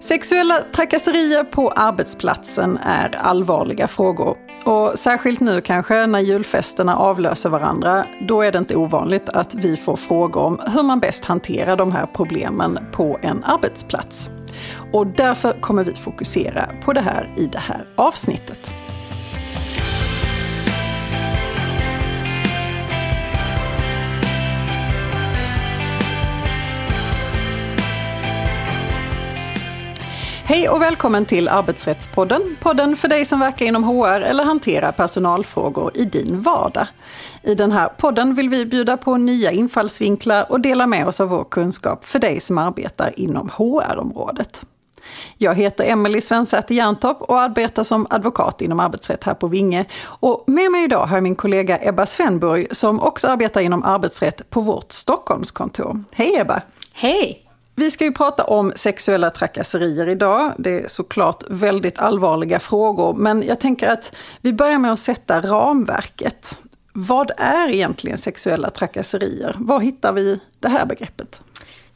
Sexuella trakasserier på arbetsplatsen är allvarliga frågor. Och särskilt nu kanske när julfesterna avlöser varandra, då är det inte ovanligt att vi får frågor om hur man bäst hanterar de här problemen på en arbetsplats. Och därför kommer vi fokusera på det här i det här avsnittet. Hej och välkommen till Arbetsrättspodden. Podden för dig som verkar inom HR eller hanterar personalfrågor i din vardag. I den här podden vill vi bjuda på nya infallsvinklar och dela med oss av vår kunskap för dig som arbetar inom HR-området. Jag heter Emelie Svensäter Jerntorp och arbetar som advokat inom arbetsrätt här på Vinge. Och med mig idag har jag min kollega Ebba Svenborg som också arbetar inom arbetsrätt på vårt Stockholmskontor. Hej Ebba! Hej! Vi ska ju prata om sexuella trakasserier idag. Det är såklart väldigt allvarliga frågor, men jag tänker att vi börjar med att sätta ramverket. Vad är egentligen sexuella trakasserier? Var hittar vi det här begreppet?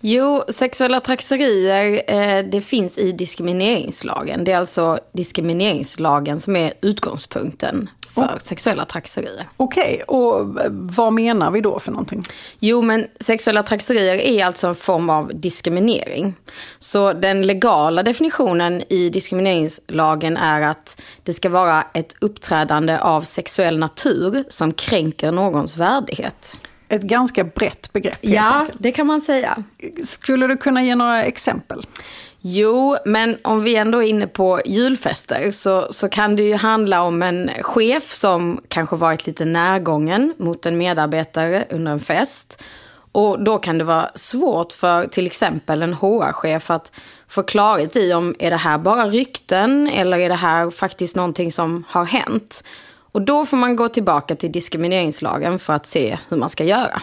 Jo, sexuella trakasserier eh, det finns i diskrimineringslagen. Det är alltså diskrimineringslagen som är utgångspunkten för oh. sexuella trakasserier. Okej, okay. och vad menar vi då för någonting? Jo, men sexuella trakasserier är alltså en form av diskriminering. Så den legala definitionen i diskrimineringslagen är att det ska vara ett uppträdande av sexuell natur som kränker någons värdighet. Ett ganska brett begrepp. Ja, enkelt. det kan man säga. Skulle du kunna ge några exempel? Jo, men om vi ändå är inne på julfester så, så kan det ju handla om en chef som kanske varit lite närgången mot en medarbetare under en fest. Och då kan det vara svårt för till exempel en HR-chef att få klarhet i om är det här bara rykten eller är det här faktiskt någonting som har hänt. Och då får man gå tillbaka till diskrimineringslagen för att se hur man ska göra.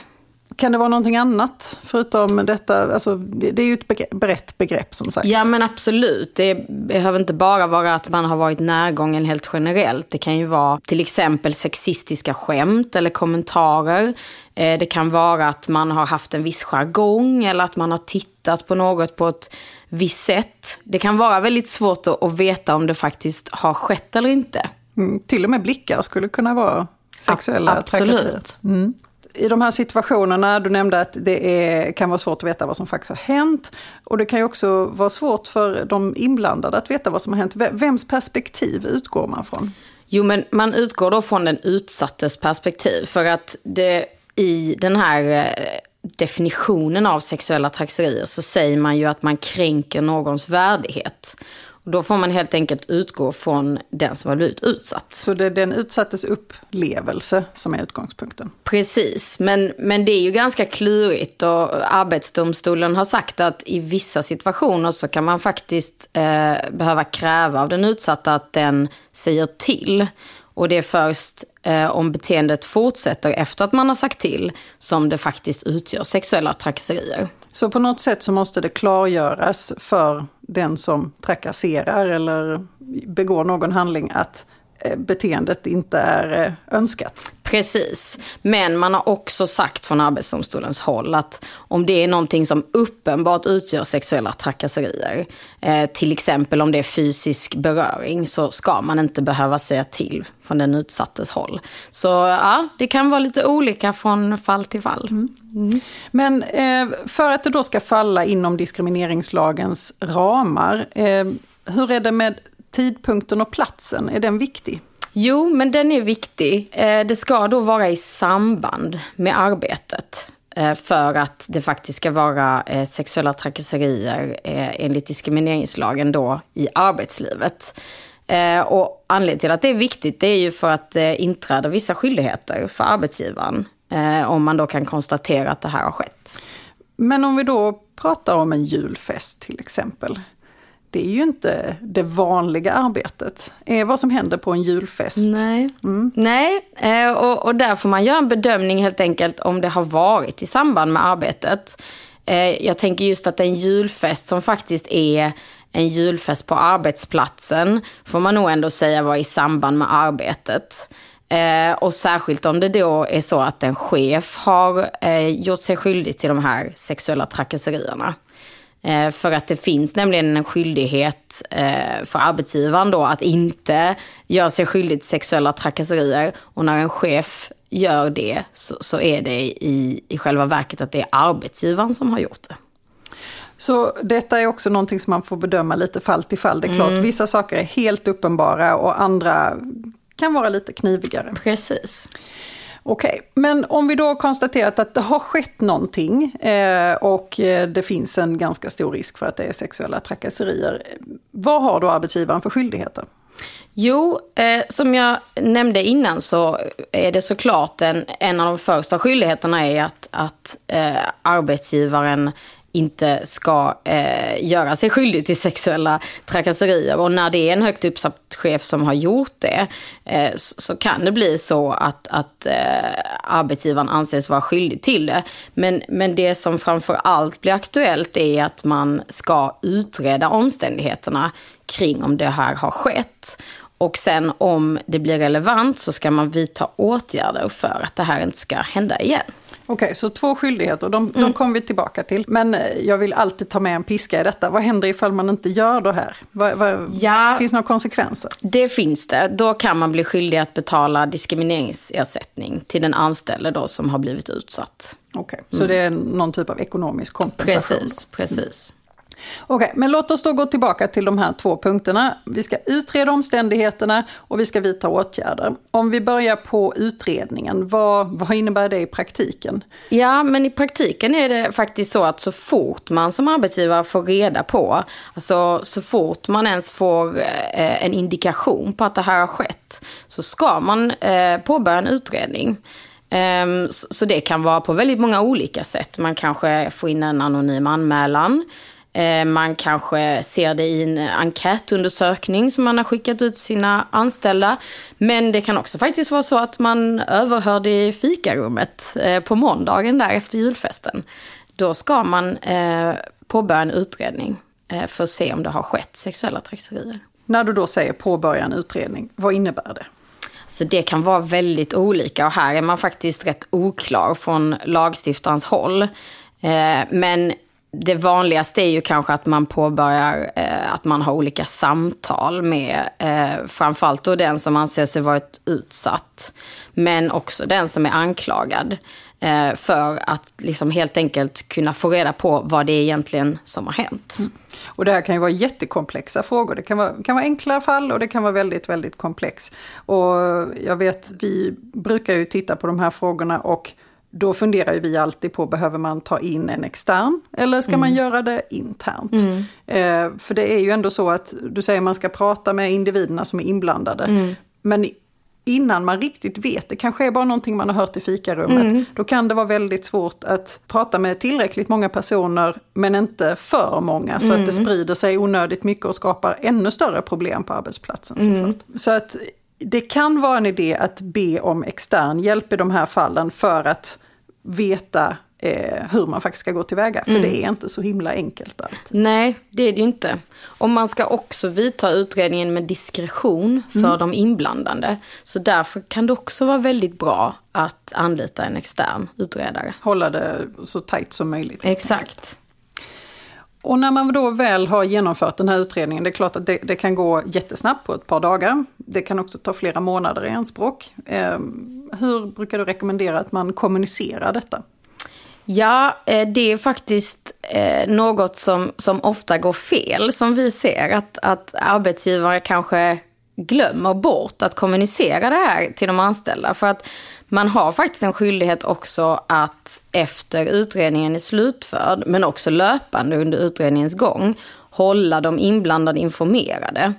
Kan det vara någonting annat förutom detta? Alltså, det, är ju ett begrepp, brett begrepp som sagt. Ja men absolut. Det behöver inte bara vara att man har varit närgången helt generellt. Det kan ju vara till exempel sexistiska skämt eller kommentarer. Eh, det kan vara att man har haft en viss jargong eller att man har tittat på något på ett visst sätt. Det kan vara väldigt svårt att veta om det faktiskt har skett eller inte. Mm, till och med blickar skulle kunna vara sexuella A Absolut. Mm i de här situationerna, du nämnde att det är, kan vara svårt att veta vad som faktiskt har hänt. Och det kan ju också vara svårt för de inblandade att veta vad som har hänt. Vems perspektiv utgår man från? Jo, men man utgår då från den utsattes perspektiv. För att det, i den här eh, definitionen av sexuella trakasserier så säger man ju att man kränker någons värdighet. Då får man helt enkelt utgå från den som har blivit utsatt. Så det är den utsattes upplevelse som är utgångspunkten? Precis, men, men det är ju ganska klurigt och Arbetsdomstolen har sagt att i vissa situationer så kan man faktiskt eh, behöva kräva av den utsatta att den säger till. Och det är först eh, om beteendet fortsätter efter att man har sagt till som det faktiskt utgör sexuella trakasserier. Så på något sätt så måste det klargöras för den som trakasserar eller begår någon handling att beteendet inte är eh, önskat. Precis, men man har också sagt från Arbetsdomstolens håll att om det är någonting som uppenbart utgör sexuella trakasserier, eh, till exempel om det är fysisk beröring, så ska man inte behöva säga till från den utsattes håll. Så ja, det kan vara lite olika från fall till fall. Mm. Mm. Men eh, för att det då ska falla inom diskrimineringslagens ramar, eh, hur är det med tidpunkten och platsen? Är den viktig? Jo, men den är viktig. Eh, det ska då vara i samband med arbetet eh, för att det faktiskt ska vara eh, sexuella trakasserier enligt diskrimineringslagen då i arbetslivet. Och anledningen till att det är viktigt det är ju för att det inträder vissa skyldigheter för arbetsgivaren om man då kan konstatera att det här har skett. Men om vi då pratar om en julfest till exempel det är ju inte det vanliga arbetet. är vad som händer på en julfest. Nej, mm. Nej eh, och, och där får man göra en bedömning helt enkelt om det har varit i samband med arbetet. Eh, jag tänker just att en julfest som faktiskt är en julfest på arbetsplatsen får man nog ändå säga var i samband med arbetet. Eh, och särskilt om det då är så att en chef har gjort sig skyldig till de här sexuella trakasserierna. Eh, för att det finns nämligen en skyldighet eh, för arbetsgivaren då att inte göra sig skyldig till sexuella trakasserier. Och när en chef gör det så, så är det i, i själva verket att det är arbetsgivaren som har gjort det. Så detta är också någonting som man får bedöma lite fall till fall. Det är klart, mm. vissa saker är helt uppenbara och andra kan vara lite knivigare. Precis. Okej, okay. men om vi då konstaterat att det har skett någonting eh, och eh, det finns en ganska stor risk för att det är sexuella trakasserier. Vad har då arbetsgivaren för skyldigheter? Jo, eh, som jag nämnde innan så är det såklart en, en av de första skyldigheterna är att, att eh, arbetsgivaren inte ska eh, göra sig skyldig till sexuella trakasserier. Och när det är en högt uppsatt chef som har gjort det eh, så, så, kan det bli så att, att eh, arbetsgivaren anses vara skyldig till det. Men, men det som framför allt blir aktuellt är att man ska utreda omständigheterna kring om det här har skett. Och sen om det blir relevant så ska man vidta åtgärder för att det här inte ska hända igen. Okej, okay, så två skyldigheter, de, mm. de kommer vi tillbaka till. Men eh, jag vill alltid ta med en piska i detta. Vad händer ifall man inte gör det här? Vad, vad, ja, finns det några konsekvenser? Det finns det. Då kan man bli skyldig att betala diskrimineringsersättning till den anställde då som har blivit utsatt. Okej, okay, mm. så det är någon typ av ekonomisk kompensation? Precis, precis. Okej, okay, men låt oss då gå tillbaka till de här två punkterna. Vi ska utreda omständigheterna och vi ska vidta åtgärder. Om vi börjar på utredningen, vad, vad innebär det i praktiken? Ja, men i praktiken är det faktiskt så att så fort man som arbetsgivare får reda på, alltså så fort man ens får eh, en indikation på att det här har skett, så ska man eh, påbörja en utredning. Eh, så, så det kan vara på väldigt många olika sätt. Man kanske får in en anonym anmälan. Eh, man kanske ser det i en enkätundersökning som man har skickat ut sina anställda. Men det kan också faktiskt vara så att man överhör det i fikarummet eh, på måndagen där efter julfesten. Då ska man eh, påbörja en utredning för att se om det har skett sexuella trakasserier. När du då säger påbörja en utredning, vad innebär det? Så det kan vara väldigt olika och här är man faktiskt rätt oklar från lagstiftarens håll. Men det vanligaste är ju kanske att man påbörjar, eh, att man har olika samtal med eh, framförallt då den som anser sig varit utsatt. Men också den som är anklagad. Eh, för att liksom helt enkelt kunna få reda på vad det är egentligen som har hänt. Mm. Och det här kan ju vara jättekomplexa frågor. Det kan vara, kan vara enkla fall och det kan vara väldigt, väldigt komplex. Och jag vet, vi brukar ju titta på de här frågorna och då funderar ju vi alltid på, behöver man ta in en extern eller ska mm. man göra det internt? Mm. Eh, för det är ju ändå så att du säger man ska prata med individerna som är inblandade. Mm. Men innan man riktigt vet, det kanske är bara någonting man har hört i fikarummet, mm. då kan det vara väldigt svårt att prata med tillräckligt många personer men inte för många så att det mm. sprider sig onödigt mycket och skapar ännu större problem på arbetsplatsen. Mm. Såklart. Så att det kan vara en idé att be om extern hjälp i de här fallen för att veta eh, hur man faktiskt ska gå tillväga. För mm. det är inte så himla enkelt allt. Nej, det är det ju inte. Och man ska också vidta utredningen med diskretion för mm. de inblandade. Så därför kan det också vara väldigt bra att anlita en extern utredare. Hålla det så tajt som möjligt. Exakt. Och när man då väl har genomfört den här utredningen, det är klart att det, det, kan gå jättesnabbt på ett par dagar. Det kan också ta flera månader i anspråk. Eh, hur brukar du rekommendera att man kommunicerar detta? Ja, eh, det är faktiskt eh, något som, som ofta går fel, som vi ser. Att, att arbetsgivare kanske glömmer bort att kommunicera det här till de anställda. För att man har faktiskt en skyldighet också att efter utredningen är slutförd, men också löpande under utredningens gång, hålla de inblandade informerade.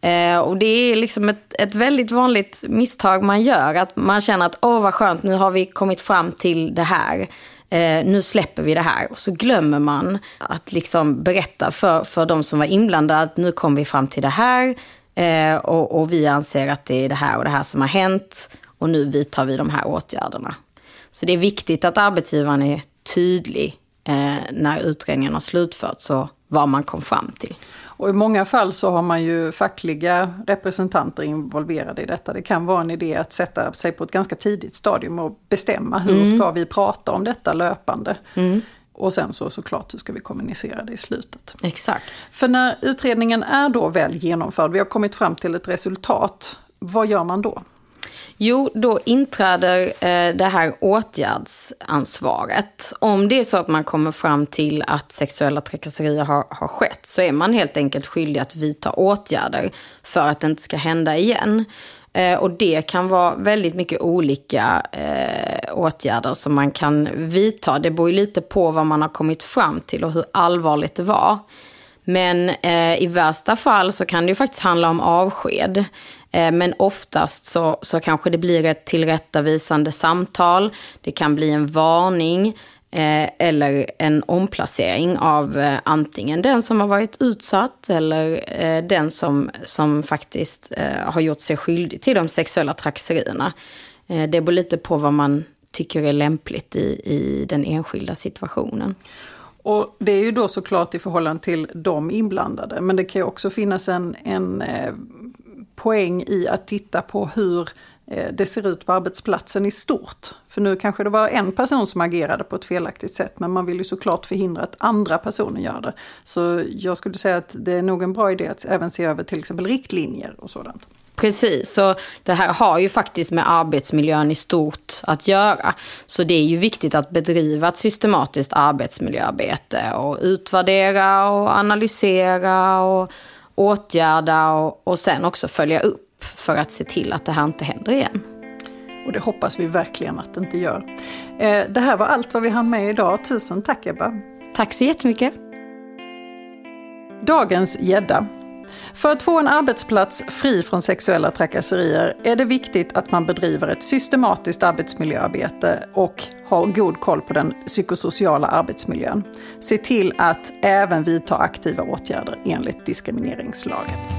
Eh, och det är liksom ett, ett väldigt vanligt misstag man gör, att man känner att åh vad skönt, nu har vi kommit fram till det här. Eh, nu släpper vi det här. Och så glömmer man att liksom berätta för, för de som var inblandade att nu kom vi fram till det här. Eh, och, och vi anser att det är det här och det här som har hänt och nu vidtar vi de här åtgärderna. Så det är viktigt att arbetsgivaren är tydlig eh, när utredningen har slutförts och vad man kom fram till. Och i många fall så har man ju fackliga representanter involverade i detta. Det kan vara en idé att sätta sig på ett ganska tidigt stadium och bestämma hur mm. ska vi prata om detta löpande. Mm. Och sen så såklart hur ska vi kommunicera det i slutet. Exakt. För när utredningen är då väl genomförd, vi har kommit fram till ett resultat, vad gör man då? Jo, då inträder eh, det här åtgärdsansvaret. Om det är så att man kommer fram till att sexuella trakasserier har, har skett så är man helt enkelt skyldig att vidta åtgärder för att det inte ska hända igen. Eh, och det kan vara väldigt mycket olika eh, åtgärder som man kan vidta. Det beror ju lite på vad man har kommit fram till och hur allvarligt det var. Men eh, i värsta fall så kan det ju faktiskt handla om avsked. Eh, men oftast så, så kanske det blir ett tillrättavisande samtal. Det kan bli en varning Eh, eller en omplacering av eh, antingen den som har varit utsatt eller eh, den som, som faktiskt har gjort sig skyldig till de sexuella trakasserierna. Det beror lite på vad man tycker är lämpligt i, i den enskilda situationen. Och det är ju då såklart i förhållande till de inblandade, men det kan ju också finnas en, en poäng i att titta på hur Eh, det ser ut på arbetsplatsen i stort. För nu kanske det var en person som agerade på ett felaktigt sätt, men man vill ju såklart förhindra att andra personer gör det. Så jag skulle säga att det är nog en bra idé att även se över till exempel riktlinjer och sådant. Precis, så det här har ju faktiskt med arbetsmiljön i stort att göra. Så det är ju viktigt att bedriva ett systematiskt arbetsmiljöarbete och utvärdera och analysera och åtgärda och, och sen också följa upp för att se till att det här inte händer igen. Och det hoppas vi verkligen att det inte gör. Eh, det här var allt vad vi hann med idag. Tusen tack Ebba! Tack så jättemycket! Dagens gädda. För att få en arbetsplats fri från sexuella trakasserier är det viktigt att man bedriver ett systematiskt arbetsmiljöarbete och har god koll på den psykosociala arbetsmiljön. Se till att även vidta aktiva åtgärder enligt diskrimineringslagen.